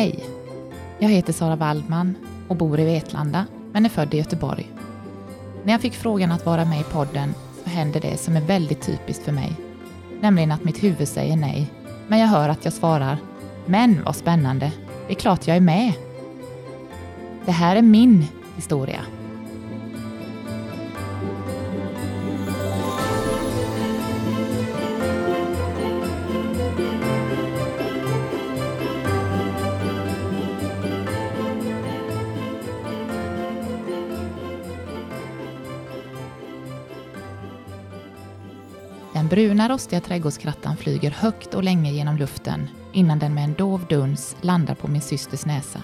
Hej! Jag heter Sara Waldman och bor i Vetlanda, men är född i Göteborg. När jag fick frågan att vara med i podden så händer det som är väldigt typiskt för mig. Nämligen att mitt huvud säger nej, men jag hör att jag svarar “Men vad spännande! Det är klart jag är med!” Det här är min historia. Den bruna rostiga trädgårdskrattan flyger högt och länge genom luften innan den med en dov duns landar på min systers näsa.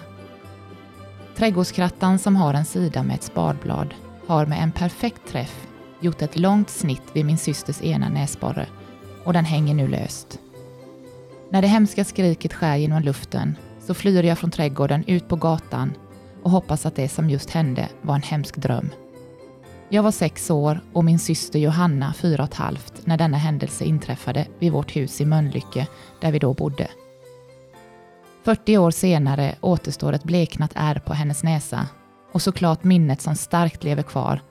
Trädgårdskrattan som har en sida med ett spadblad har med en perfekt träff gjort ett långt snitt vid min systers ena näsborre och den hänger nu löst. När det hemska skriket skär genom luften så flyr jag från trädgården ut på gatan och hoppas att det som just hände var en hemsk dröm. Jag var sex år och min syster Johanna fyra och ett halvt när denna händelse inträffade vid vårt hus i Mölnlycke där vi då bodde. 40 år senare återstår ett bleknat ärr på hennes näsa och såklart minnet som starkt lever kvar.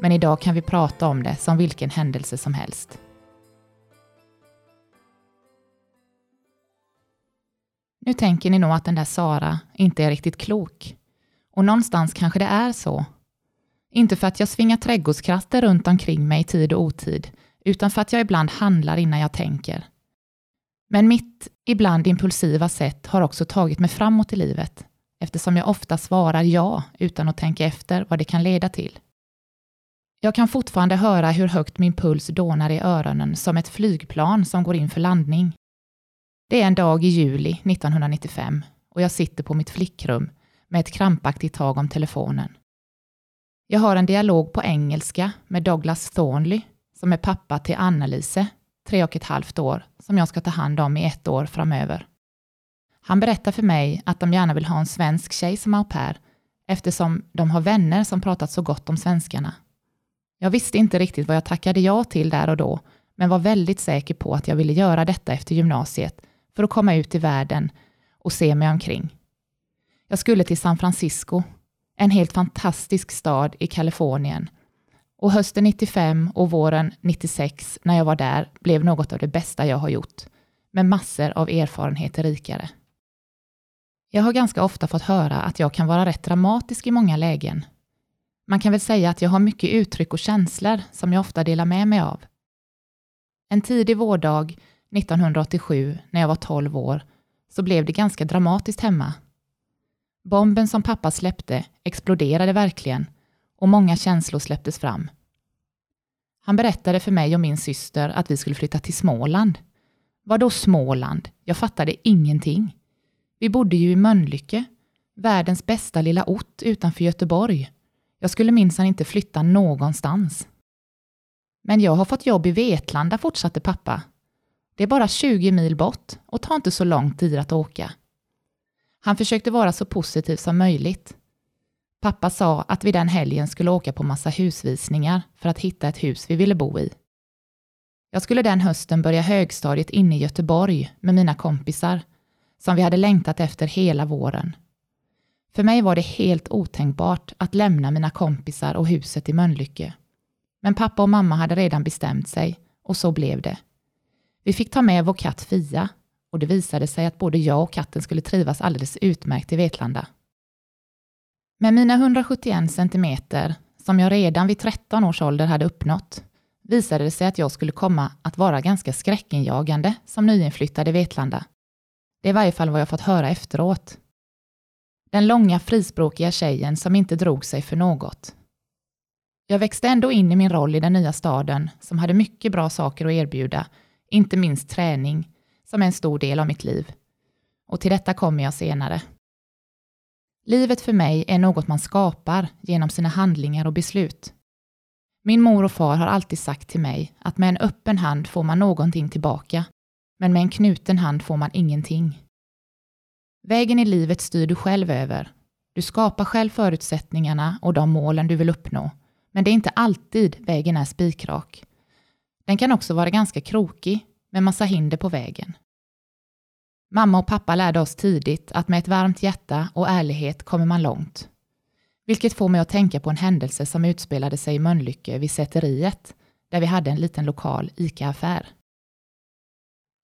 Men idag kan vi prata om det som vilken händelse som helst. Nu tänker ni nog att den där Sara inte är riktigt klok. Och någonstans kanske det är så. Inte för att jag svingar trädgårdskratter runt omkring mig i tid och otid, utan för att jag ibland handlar innan jag tänker. Men mitt ibland impulsiva sätt har också tagit mig framåt i livet, eftersom jag ofta svarar ja utan att tänka efter vad det kan leda till. Jag kan fortfarande höra hur högt min puls dånar i öronen som ett flygplan som går in för landning. Det är en dag i juli 1995 och jag sitter på mitt flickrum med ett krampaktigt tag om telefonen. Jag har en dialog på engelska med Douglas Thornley, som är pappa till Anna-Lise, tre och ett halvt år, som jag ska ta hand om i ett år framöver. Han berättar för mig att de gärna vill ha en svensk tjej som au pair, eftersom de har vänner som pratat så gott om svenskarna. Jag visste inte riktigt vad jag tackade ja till där och då, men var väldigt säker på att jag ville göra detta efter gymnasiet för att komma ut i världen och se mig omkring. Jag skulle till San Francisco, en helt fantastisk stad i Kalifornien. Och hösten 95 och våren 96 när jag var där blev något av det bästa jag har gjort, med massor av erfarenheter rikare. Jag har ganska ofta fått höra att jag kan vara rätt dramatisk i många lägen. Man kan väl säga att jag har mycket uttryck och känslor som jag ofta delar med mig av. En tidig vårdag 1987, när jag var 12 år, så blev det ganska dramatiskt hemma. Bomben som pappa släppte exploderade verkligen och många känslor släpptes fram. Han berättade för mig och min syster att vi skulle flytta till Småland. Vadå Småland? Jag fattade ingenting. Vi bodde ju i Mölnlycke, världens bästa lilla ort utanför Göteborg. Jag skulle minsann inte flytta någonstans. Men jag har fått jobb i Vetlanda, fortsatte pappa. Det är bara 20 mil bort och tar inte så lång tid att åka. Han försökte vara så positiv som möjligt. Pappa sa att vi den helgen skulle åka på massa husvisningar för att hitta ett hus vi ville bo i. Jag skulle den hösten börja högstadiet inne i Göteborg med mina kompisar, som vi hade längtat efter hela våren. För mig var det helt otänkbart att lämna mina kompisar och huset i Mölnlycke. Men pappa och mamma hade redan bestämt sig och så blev det. Vi fick ta med vår katt Fia och det visade sig att både jag och katten skulle trivas alldeles utmärkt i Vetlanda. Med mina 171 centimeter, som jag redan vid 13 års ålder hade uppnått, visade det sig att jag skulle komma att vara ganska skräckinjagande som nyinflyttad i Vetlanda. Det är i varje fall vad jag fått höra efteråt. Den långa frispråkiga tjejen som inte drog sig för något. Jag växte ändå in i min roll i den nya staden som hade mycket bra saker att erbjuda, inte minst träning, som är en stor del av mitt liv. Och till detta kommer jag senare. Livet för mig är något man skapar genom sina handlingar och beslut. Min mor och far har alltid sagt till mig att med en öppen hand får man någonting tillbaka, men med en knuten hand får man ingenting. Vägen i livet styr du själv över. Du skapar själv förutsättningarna och de målen du vill uppnå, men det är inte alltid vägen är spikrak. Den kan också vara ganska krokig, med massa hinder på vägen. Mamma och pappa lärde oss tidigt att med ett varmt hjärta och ärlighet kommer man långt. Vilket får mig att tänka på en händelse som utspelade sig i Mölnlycke vid säteriet, där vi hade en liten lokal ICA-affär.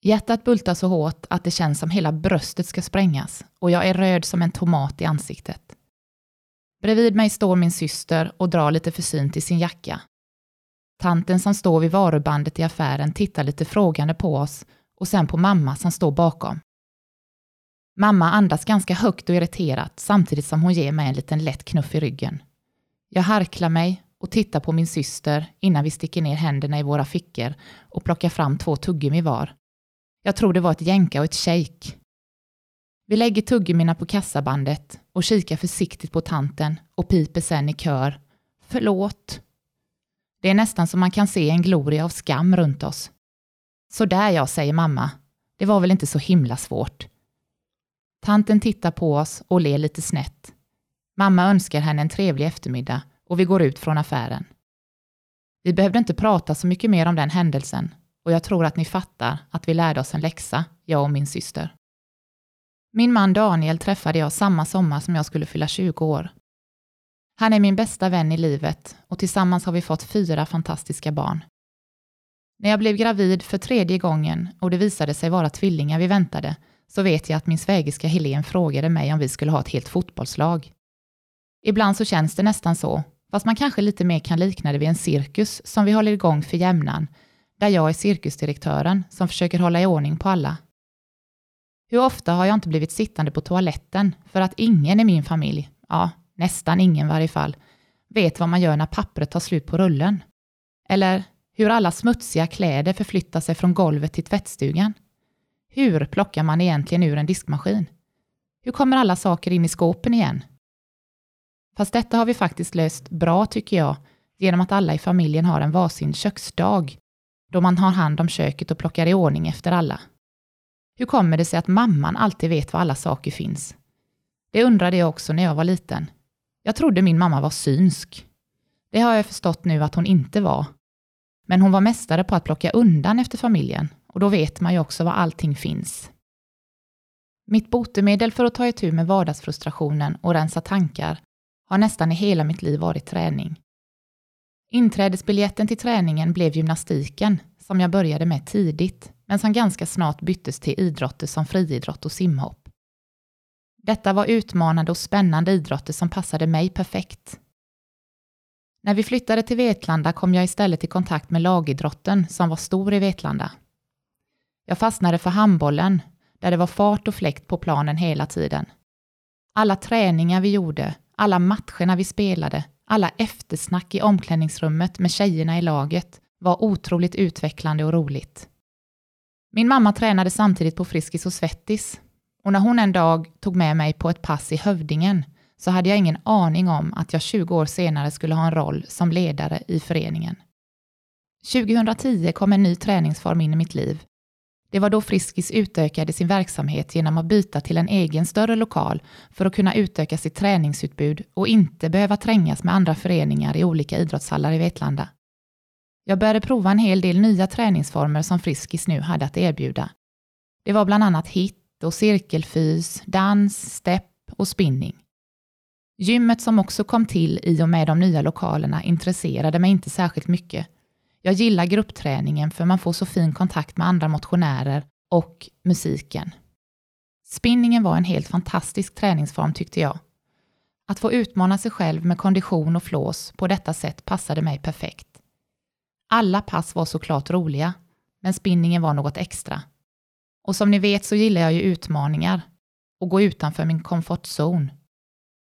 Hjärtat bultar så hårt att det känns som hela bröstet ska sprängas och jag är röd som en tomat i ansiktet. Bredvid mig står min syster och drar lite försynt i sin jacka. Tanten som står vid varubandet i affären tittar lite frågande på oss och sen på mamma som står bakom. Mamma andas ganska högt och irriterat samtidigt som hon ger mig en liten lätt knuff i ryggen. Jag harklar mig och tittar på min syster innan vi sticker ner händerna i våra fickor och plockar fram två tuggummi var. Jag tror det var ett jänka och ett shake. Vi lägger tuggummina på kassabandet och kikar försiktigt på tanten och piper sen i kör. Förlåt. Det är nästan som man kan se en gloria av skam runt oss. Så där ja, säger mamma. Det var väl inte så himla svårt. Tanten tittar på oss och ler lite snett. Mamma önskar henne en trevlig eftermiddag och vi går ut från affären. Vi behövde inte prata så mycket mer om den händelsen och jag tror att ni fattar att vi lärde oss en läxa, jag och min syster. Min man Daniel träffade jag samma sommar som jag skulle fylla 20 år. Han är min bästa vän i livet och tillsammans har vi fått fyra fantastiska barn. När jag blev gravid för tredje gången och det visade sig vara tvillingar vi väntade så vet jag att min svägerska Helene frågade mig om vi skulle ha ett helt fotbollslag. Ibland så känns det nästan så, fast man kanske lite mer kan likna det vid en cirkus som vi håller igång för jämnan, där jag är cirkusdirektören som försöker hålla i ordning på alla. Hur ofta har jag inte blivit sittande på toaletten för att ingen i min familj, ja, nästan ingen i varje fall, vet vad man gör när pappret tar slut på rullen. Eller hur alla smutsiga kläder förflyttar sig från golvet till tvättstugan. Hur plockar man egentligen ur en diskmaskin? Hur kommer alla saker in i skåpen igen? Fast detta har vi faktiskt löst bra tycker jag, genom att alla i familjen har en varsin köksdag, då man har hand om köket och plockar i ordning efter alla. Hur kommer det sig att mamman alltid vet var alla saker finns? Det undrade jag också när jag var liten. Jag trodde min mamma var synsk. Det har jag förstått nu att hon inte var. Men hon var mästare på att plocka undan efter familjen och då vet man ju också var allting finns. Mitt botemedel för att ta itu med vardagsfrustrationen och rensa tankar har nästan i hela mitt liv varit träning. Inträdesbiljetten till träningen blev gymnastiken, som jag började med tidigt, men som ganska snart byttes till idrotter som friidrott och simhopp. Detta var utmanande och spännande idrotter som passade mig perfekt. När vi flyttade till Vetlanda kom jag istället i kontakt med lagidrotten som var stor i Vetlanda. Jag fastnade för handbollen, där det var fart och fläkt på planen hela tiden. Alla träningar vi gjorde, alla matcherna vi spelade, alla eftersnack i omklädningsrummet med tjejerna i laget var otroligt utvecklande och roligt. Min mamma tränade samtidigt på Friskis och Svettis och när hon en dag tog med mig på ett pass i Hövdingen så hade jag ingen aning om att jag 20 år senare skulle ha en roll som ledare i föreningen. 2010 kom en ny träningsform in i mitt liv det var då Friskis utökade sin verksamhet genom att byta till en egen större lokal för att kunna utöka sitt träningsutbud och inte behöva trängas med andra föreningar i olika idrottshallar i Vetlanda. Jag började prova en hel del nya träningsformer som Friskis nu hade att erbjuda. Det var bland annat hit och cirkelfys, dans, step och spinning. Gymmet som också kom till i och med de nya lokalerna intresserade mig inte särskilt mycket jag gillar gruppträningen för man får så fin kontakt med andra motionärer och musiken. Spinningen var en helt fantastisk träningsform tyckte jag. Att få utmana sig själv med kondition och flås på detta sätt passade mig perfekt. Alla pass var såklart roliga, men spinningen var något extra. Och som ni vet så gillar jag ju utmaningar och gå utanför min comfort zone.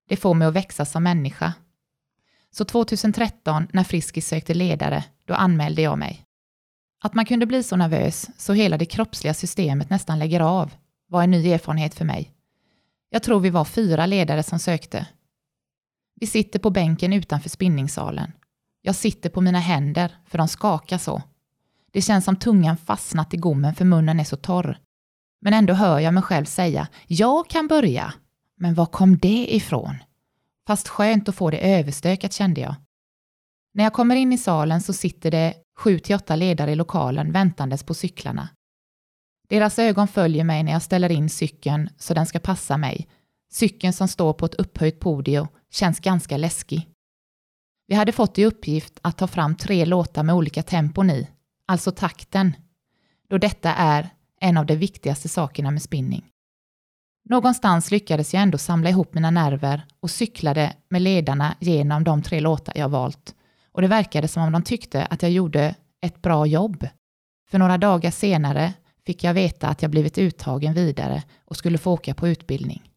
Det får mig att växa som människa. Så 2013, när Friskis sökte ledare, då anmälde jag mig. Att man kunde bli så nervös så hela det kroppsliga systemet nästan lägger av var en ny erfarenhet för mig. Jag tror vi var fyra ledare som sökte. Vi sitter på bänken utanför spinningsalen. Jag sitter på mina händer, för de skakar så. Det känns som tungan fastnat i gommen för munnen är så torr. Men ändå hör jag mig själv säga, jag kan börja. Men var kom det ifrån? Fast skönt att få det överstökat kände jag. När jag kommer in i salen så sitter det sju till åtta ledare i lokalen väntandes på cyklarna. Deras ögon följer mig när jag ställer in cykeln så den ska passa mig. Cykeln som står på ett upphöjt podium känns ganska läskig. Vi hade fått i uppgift att ta fram tre låtar med olika tempon i, alltså takten, då detta är en av de viktigaste sakerna med spinning. Någonstans lyckades jag ändå samla ihop mina nerver och cyklade med ledarna genom de tre låtar jag valt och det verkade som om de tyckte att jag gjorde ett bra jobb. För några dagar senare fick jag veta att jag blivit uttagen vidare och skulle få åka på utbildning.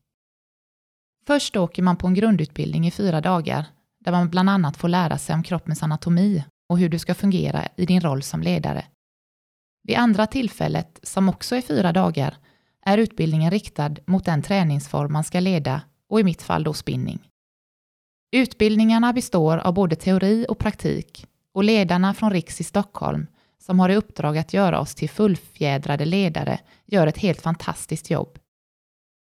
Först åker man på en grundutbildning i fyra dagar där man bland annat får lära sig om kroppens anatomi och hur du ska fungera i din roll som ledare. Vid andra tillfället, som också är fyra dagar, är utbildningen riktad mot den träningsform man ska leda och i mitt fall då spinning. Utbildningarna består av både teori och praktik och ledarna från Riks i Stockholm, som har i uppdrag att göra oss till fullfjädrade ledare, gör ett helt fantastiskt jobb.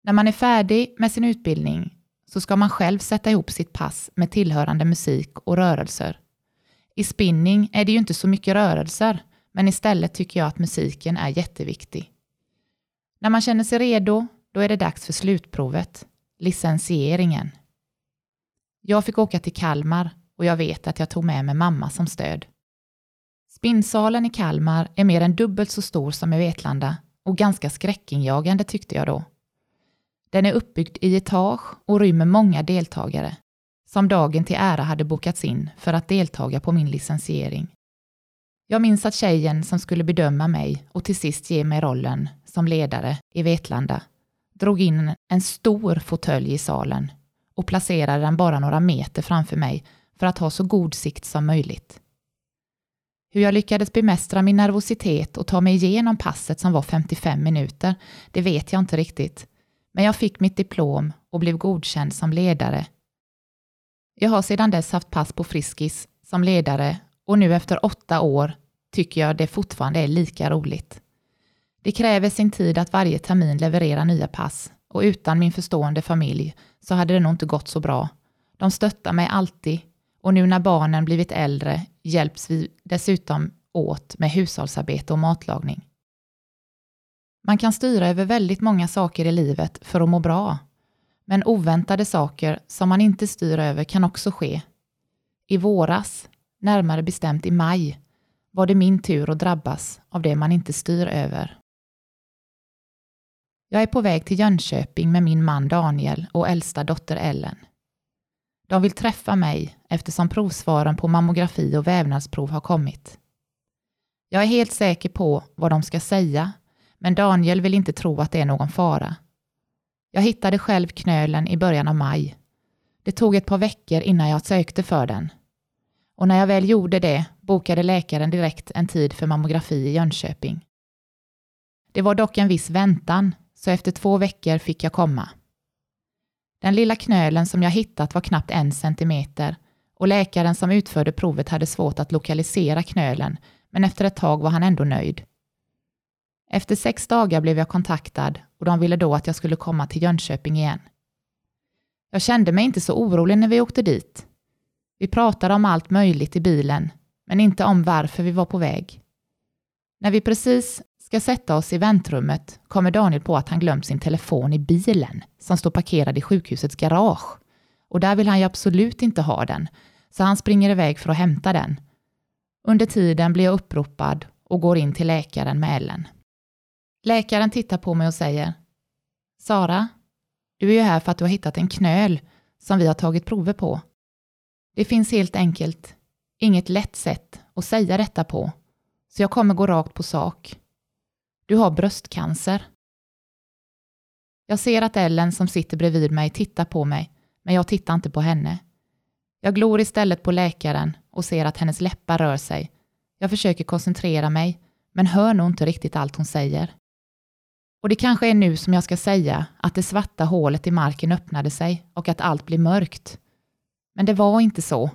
När man är färdig med sin utbildning så ska man själv sätta ihop sitt pass med tillhörande musik och rörelser. I spinning är det ju inte så mycket rörelser, men istället tycker jag att musiken är jätteviktig. När man känner sig redo, då är det dags för slutprovet, licensieringen. Jag fick åka till Kalmar och jag vet att jag tog med mig mamma som stöd. Spinnsalen i Kalmar är mer än dubbelt så stor som i Vetlanda och ganska skräckinjagande tyckte jag då. Den är uppbyggd i etage och rymmer många deltagare, som dagen till ära hade bokats in för att deltaga på min licensiering. Jag minns att tjejen som skulle bedöma mig och till sist ge mig rollen som ledare i Vetlanda drog in en stor fåtölj i salen och placerade den bara några meter framför mig för att ha så god sikt som möjligt. Hur jag lyckades bemästra min nervositet och ta mig igenom passet som var 55 minuter, det vet jag inte riktigt. Men jag fick mitt diplom och blev godkänd som ledare. Jag har sedan dess haft pass på Friskis som ledare och nu efter åtta år tycker jag det fortfarande är lika roligt. Det kräver sin tid att varje termin leverera nya pass och utan min förstående familj så hade det nog inte gått så bra. De stöttar mig alltid och nu när barnen blivit äldre hjälps vi dessutom åt med hushållsarbete och matlagning. Man kan styra över väldigt många saker i livet för att må bra. Men oväntade saker som man inte styr över kan också ske. I våras, närmare bestämt i maj, var det min tur att drabbas av det man inte styr över. Jag är på väg till Jönköping med min man Daniel och äldsta dotter Ellen. De vill träffa mig eftersom provsvaren på mammografi och vävnadsprov har kommit. Jag är helt säker på vad de ska säga, men Daniel vill inte tro att det är någon fara. Jag hittade själv knölen i början av maj. Det tog ett par veckor innan jag sökte för den. Och när jag väl gjorde det bokade läkaren direkt en tid för mammografi i Jönköping. Det var dock en viss väntan, så efter två veckor fick jag komma. Den lilla knölen som jag hittat var knappt en centimeter och läkaren som utförde provet hade svårt att lokalisera knölen, men efter ett tag var han ändå nöjd. Efter sex dagar blev jag kontaktad och de ville då att jag skulle komma till Jönköping igen. Jag kände mig inte så orolig när vi åkte dit. Vi pratade om allt möjligt i bilen, men inte om varför vi var på väg. När vi precis ska sätta oss i väntrummet kommer Daniel på att han glömt sin telefon i bilen som står parkerad i sjukhusets garage. Och där vill han ju absolut inte ha den, så han springer iväg för att hämta den. Under tiden blir jag uppropad och går in till läkaren med Ellen. Läkaren tittar på mig och säger Sara, du är ju här för att du har hittat en knöl som vi har tagit prover på. Det finns helt enkelt inget lätt sätt att säga detta på, så jag kommer gå rakt på sak. Du har bröstcancer. Jag ser att Ellen som sitter bredvid mig tittar på mig, men jag tittar inte på henne. Jag glor istället på läkaren och ser att hennes läppar rör sig. Jag försöker koncentrera mig, men hör nog inte riktigt allt hon säger. Och det kanske är nu som jag ska säga att det svarta hålet i marken öppnade sig och att allt blir mörkt. Men det var inte så.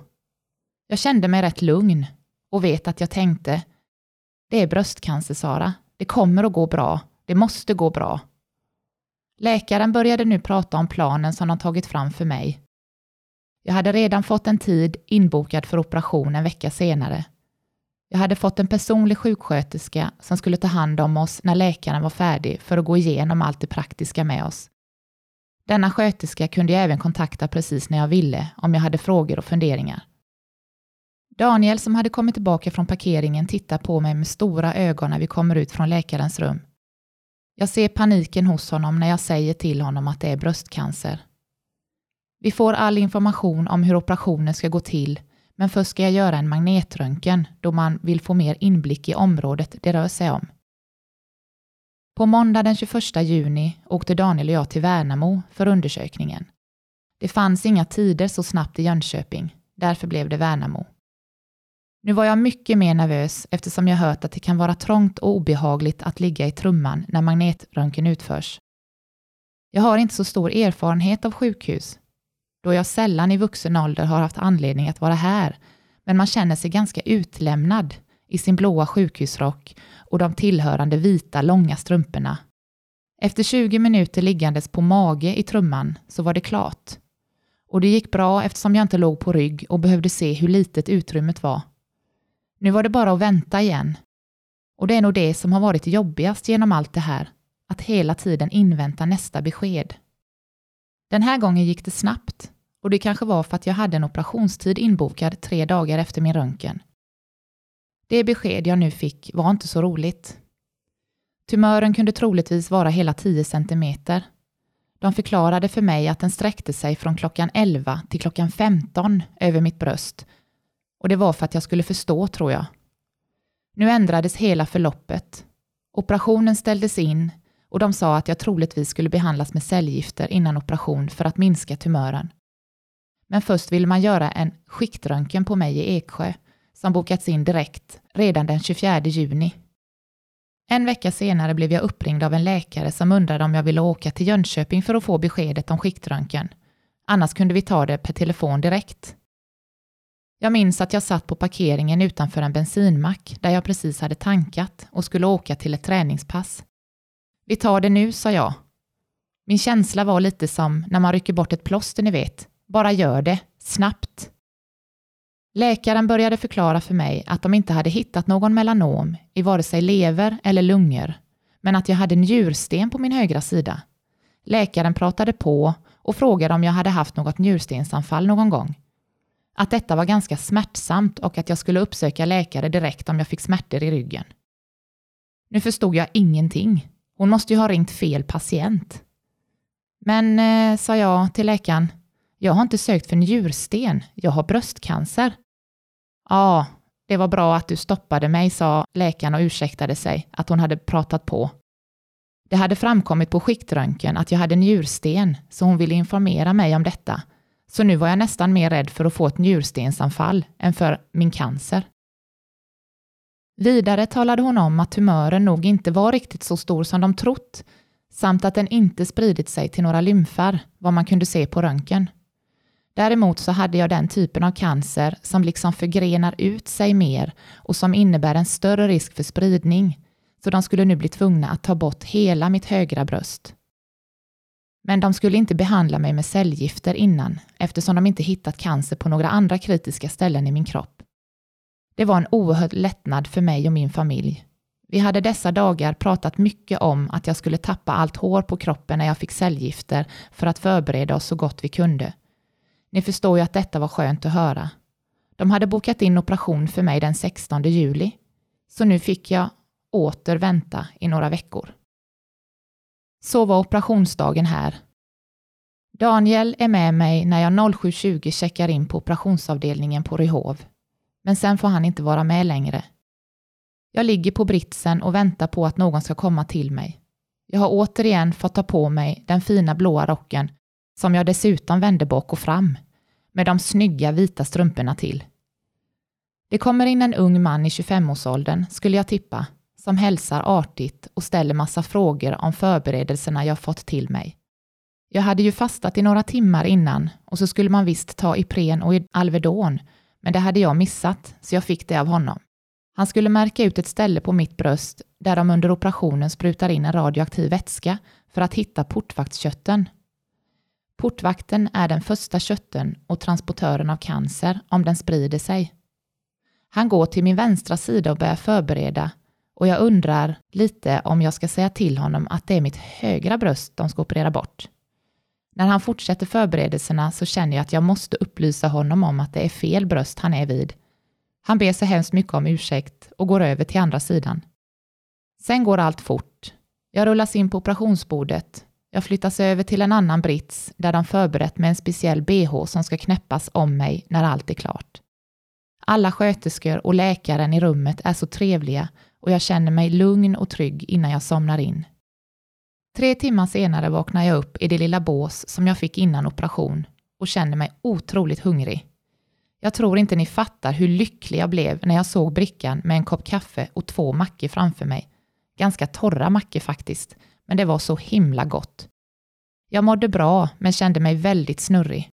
Jag kände mig rätt lugn och vet att jag tänkte, det är bröstcancer Sara, det kommer att gå bra. Det måste gå bra. Läkaren började nu prata om planen som de tagit fram för mig. Jag hade redan fått en tid inbokad för operation en vecka senare. Jag hade fått en personlig sjuksköterska som skulle ta hand om oss när läkaren var färdig för att gå igenom allt det praktiska med oss. Denna sköterska kunde jag även kontakta precis när jag ville om jag hade frågor och funderingar. Daniel som hade kommit tillbaka från parkeringen tittar på mig med stora ögon när vi kommer ut från läkarens rum. Jag ser paniken hos honom när jag säger till honom att det är bröstcancer. Vi får all information om hur operationen ska gå till, men först ska jag göra en magnetröntgen då man vill få mer inblick i området det rör sig om. På måndag den 21 juni åkte Daniel och jag till Värnamo för undersökningen. Det fanns inga tider så snabbt i Jönköping, därför blev det Värnamo. Nu var jag mycket mer nervös eftersom jag hört att det kan vara trångt och obehagligt att ligga i trumman när magnetröntgen utförs. Jag har inte så stor erfarenhet av sjukhus, då jag sällan i vuxen ålder har haft anledning att vara här, men man känner sig ganska utlämnad i sin blåa sjukhusrock och de tillhörande vita långa strumporna. Efter 20 minuter liggandes på mage i trumman så var det klart. Och det gick bra eftersom jag inte låg på rygg och behövde se hur litet utrymmet var. Nu var det bara att vänta igen. Och det är nog det som har varit jobbigast genom allt det här, att hela tiden invänta nästa besked. Den här gången gick det snabbt och det kanske var för att jag hade en operationstid inbokad tre dagar efter min röntgen. Det besked jag nu fick var inte så roligt. Tumören kunde troligtvis vara hela 10 centimeter. De förklarade för mig att den sträckte sig från klockan 11 till klockan 15 över mitt bröst och det var för att jag skulle förstå, tror jag. Nu ändrades hela förloppet. Operationen ställdes in och de sa att jag troligtvis skulle behandlas med cellgifter innan operation för att minska tumören. Men först ville man göra en skiktröntgen på mig i Eksjö som bokats in direkt redan den 24 juni. En vecka senare blev jag uppringd av en läkare som undrade om jag ville åka till Jönköping för att få beskedet om skiktröntgen. Annars kunde vi ta det per telefon direkt. Jag minns att jag satt på parkeringen utanför en bensinmack där jag precis hade tankat och skulle åka till ett träningspass. Vi tar det nu, sa jag. Min känsla var lite som när man rycker bort ett plåster, ni vet. Bara gör det, snabbt. Läkaren började förklara för mig att de inte hade hittat någon melanom i vare sig lever eller lungor, men att jag hade njursten på min högra sida. Läkaren pratade på och frågade om jag hade haft något njurstensanfall någon gång. Att detta var ganska smärtsamt och att jag skulle uppsöka läkare direkt om jag fick smärtor i ryggen. Nu förstod jag ingenting. Hon måste ju ha ringt fel patient. Men, eh, sa jag till läkaren, jag har inte sökt för njursten, jag har bröstcancer. Ja, det var bra att du stoppade mig, sa läkaren och ursäktade sig att hon hade pratat på. Det hade framkommit på skiktröntgen att jag hade njursten, så hon ville informera mig om detta. Så nu var jag nästan mer rädd för att få ett njurstensanfall än för min cancer. Vidare talade hon om att tumören nog inte var riktigt så stor som de trott, samt att den inte spridit sig till några lymfar, vad man kunde se på röntgen. Däremot så hade jag den typen av cancer som liksom förgrenar ut sig mer och som innebär en större risk för spridning, så de skulle nu bli tvungna att ta bort hela mitt högra bröst. Men de skulle inte behandla mig med cellgifter innan, eftersom de inte hittat cancer på några andra kritiska ställen i min kropp. Det var en oerhörd lättnad för mig och min familj. Vi hade dessa dagar pratat mycket om att jag skulle tappa allt hår på kroppen när jag fick cellgifter för att förbereda oss så gott vi kunde. Ni förstår ju att detta var skönt att höra. De hade bokat in operation för mig den 16 juli, så nu fick jag åter vänta i några veckor. Så var operationsdagen här. Daniel är med mig när jag 07.20 checkar in på operationsavdelningen på Ryhov. Men sen får han inte vara med längre. Jag ligger på britsen och väntar på att någon ska komma till mig. Jag har återigen fått ta på mig den fina blåa rocken som jag dessutom vände bak och fram, med de snygga vita strumporna till. Det kommer in en ung man i 25-årsåldern, skulle jag tippa, som hälsar artigt och ställer massa frågor om förberedelserna jag fått till mig. Jag hade ju fastat i några timmar innan och så skulle man visst ta Ipren och Alvedon, men det hade jag missat, så jag fick det av honom. Han skulle märka ut ett ställe på mitt bröst där de under operationen sprutar in en radioaktiv vätska för att hitta portvaktskötten. Portvakten är den första kötten och transportören av cancer om den sprider sig. Han går till min vänstra sida och börjar förbereda och jag undrar lite om jag ska säga till honom att det är mitt högra bröst de ska operera bort. När han fortsätter förberedelserna så känner jag att jag måste upplysa honom om att det är fel bröst han är vid. Han ber så hemskt mycket om ursäkt och går över till andra sidan. Sen går allt fort. Jag rullas in på operationsbordet. Jag flyttas över till en annan brits där de förberett med en speciell bh som ska knäppas om mig när allt är klart. Alla sköterskor och läkaren i rummet är så trevliga och jag känner mig lugn och trygg innan jag somnar in. Tre timmar senare vaknar jag upp i det lilla bås som jag fick innan operation och känner mig otroligt hungrig. Jag tror inte ni fattar hur lycklig jag blev när jag såg brickan med en kopp kaffe och två mackor framför mig. Ganska torra mackor faktiskt, men det var så himla gott. Jag mådde bra, men kände mig väldigt snurrig.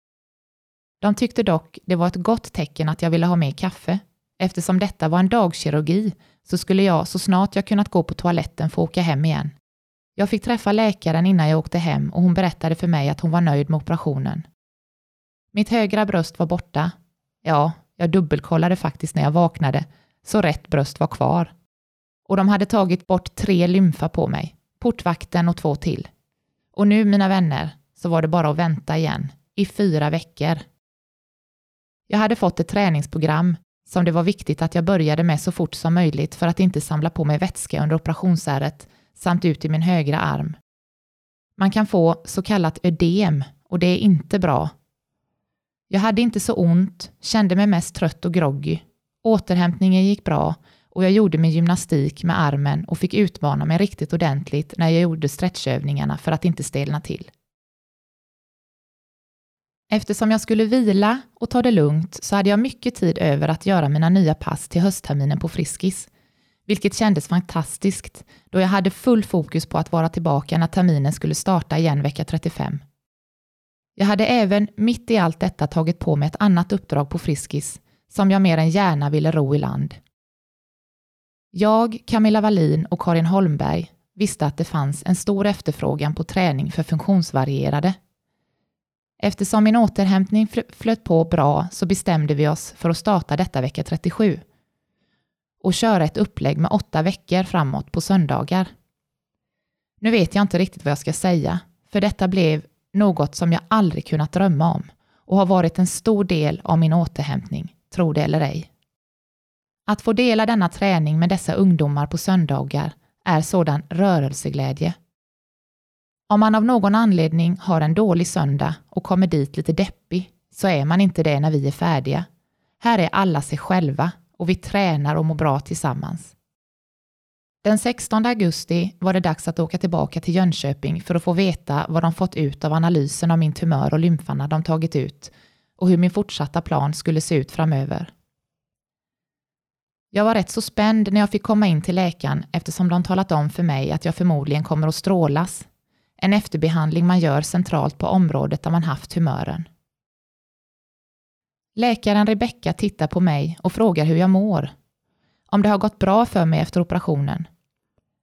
De tyckte dock det var ett gott tecken att jag ville ha mer kaffe. Eftersom detta var en dagkirurgi så skulle jag så snart jag kunnat gå på toaletten få åka hem igen. Jag fick träffa läkaren innan jag åkte hem och hon berättade för mig att hon var nöjd med operationen. Mitt högra bröst var borta. Ja, jag dubbelkollade faktiskt när jag vaknade, så rätt bröst var kvar. Och de hade tagit bort tre lymfa på mig, portvakten och två till. Och nu, mina vänner, så var det bara att vänta igen, i fyra veckor. Jag hade fått ett träningsprogram som det var viktigt att jag började med så fort som möjligt för att inte samla på mig vätska under operationsäret samt ut i min högra arm. Man kan få så kallat ödem och det är inte bra. Jag hade inte så ont, kände mig mest trött och groggy. Återhämtningen gick bra och jag gjorde min gymnastik med armen och fick utmana mig riktigt ordentligt när jag gjorde stretchövningarna för att inte stelna till. Eftersom jag skulle vila och ta det lugnt så hade jag mycket tid över att göra mina nya pass till höstterminen på Friskis, vilket kändes fantastiskt då jag hade full fokus på att vara tillbaka när terminen skulle starta igen vecka 35. Jag hade även mitt i allt detta tagit på mig ett annat uppdrag på Friskis som jag mer än gärna ville ro i land. Jag, Camilla Wallin och Karin Holmberg visste att det fanns en stor efterfrågan på träning för funktionsvarierade Eftersom min återhämtning flöt på bra så bestämde vi oss för att starta detta vecka 37 och köra ett upplägg med åtta veckor framåt på söndagar. Nu vet jag inte riktigt vad jag ska säga, för detta blev något som jag aldrig kunnat drömma om och har varit en stor del av min återhämtning, tro det eller ej. Att få dela denna träning med dessa ungdomar på söndagar är sådan rörelseglädje om man av någon anledning har en dålig söndag och kommer dit lite deppig, så är man inte det när vi är färdiga. Här är alla sig själva och vi tränar och mår bra tillsammans. Den 16 augusti var det dags att åka tillbaka till Jönköping för att få veta vad de fått ut av analysen av min tumör och lymfarna de tagit ut och hur min fortsatta plan skulle se ut framöver. Jag var rätt så spänd när jag fick komma in till läkaren eftersom de talat om för mig att jag förmodligen kommer att strålas en efterbehandling man gör centralt på området där man haft tumören. Läkaren Rebecka tittar på mig och frågar hur jag mår. Om det har gått bra för mig efter operationen.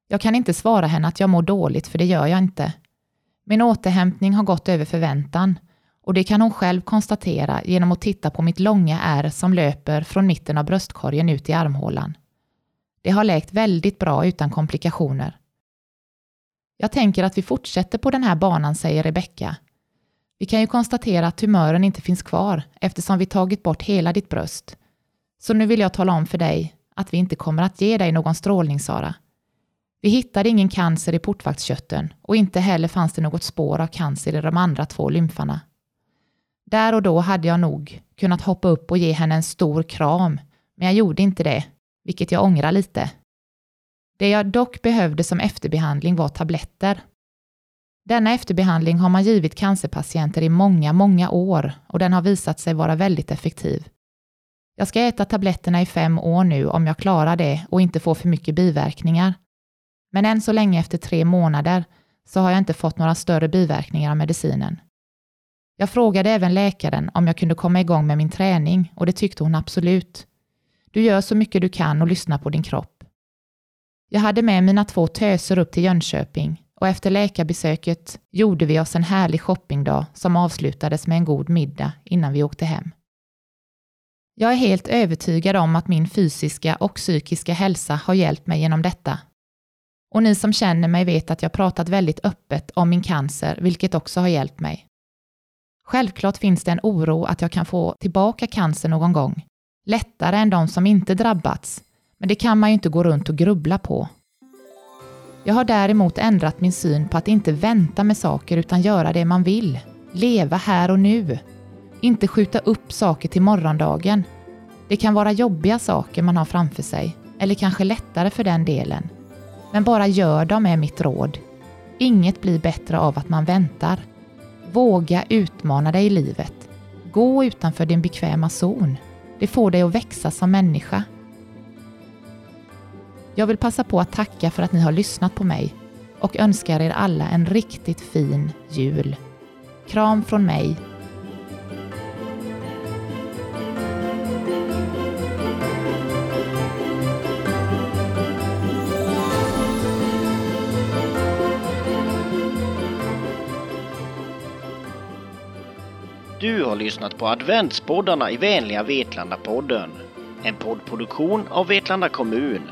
Jag kan inte svara henne att jag mår dåligt, för det gör jag inte. Min återhämtning har gått över förväntan och det kan hon själv konstatera genom att titta på mitt långa ärr som löper från mitten av bröstkorgen ut i armhålan. Det har läkt väldigt bra utan komplikationer. Jag tänker att vi fortsätter på den här banan, säger Rebecka. Vi kan ju konstatera att tumören inte finns kvar eftersom vi tagit bort hela ditt bröst. Så nu vill jag tala om för dig att vi inte kommer att ge dig någon strålning, Sara. Vi hittade ingen cancer i portvaktskötten och inte heller fanns det något spår av cancer i de andra två lymfarna. Där och då hade jag nog kunnat hoppa upp och ge henne en stor kram, men jag gjorde inte det, vilket jag ångrar lite. Det jag dock behövde som efterbehandling var tabletter. Denna efterbehandling har man givit cancerpatienter i många, många år och den har visat sig vara väldigt effektiv. Jag ska äta tabletterna i fem år nu om jag klarar det och inte får för mycket biverkningar. Men än så länge efter tre månader så har jag inte fått några större biverkningar av medicinen. Jag frågade även läkaren om jag kunde komma igång med min träning och det tyckte hon absolut. Du gör så mycket du kan och lyssnar på din kropp. Jag hade med mina två töser upp till Jönköping och efter läkarbesöket gjorde vi oss en härlig shoppingdag som avslutades med en god middag innan vi åkte hem. Jag är helt övertygad om att min fysiska och psykiska hälsa har hjälpt mig genom detta. Och ni som känner mig vet att jag pratat väldigt öppet om min cancer, vilket också har hjälpt mig. Självklart finns det en oro att jag kan få tillbaka cancer någon gång, lättare än de som inte drabbats, men det kan man ju inte gå runt och grubbla på. Jag har däremot ändrat min syn på att inte vänta med saker utan göra det man vill. Leva här och nu. Inte skjuta upp saker till morgondagen. Det kan vara jobbiga saker man har framför sig, eller kanske lättare för den delen. Men bara gör dem är mitt råd. Inget blir bättre av att man väntar. Våga utmana dig i livet. Gå utanför din bekväma zon. Det får dig att växa som människa. Jag vill passa på att tacka för att ni har lyssnat på mig och önskar er alla en riktigt fin jul. Kram från mig, lyssnat på adventspoddarna i vänliga Vetlanda-podden. En poddproduktion av Vetlanda kommun.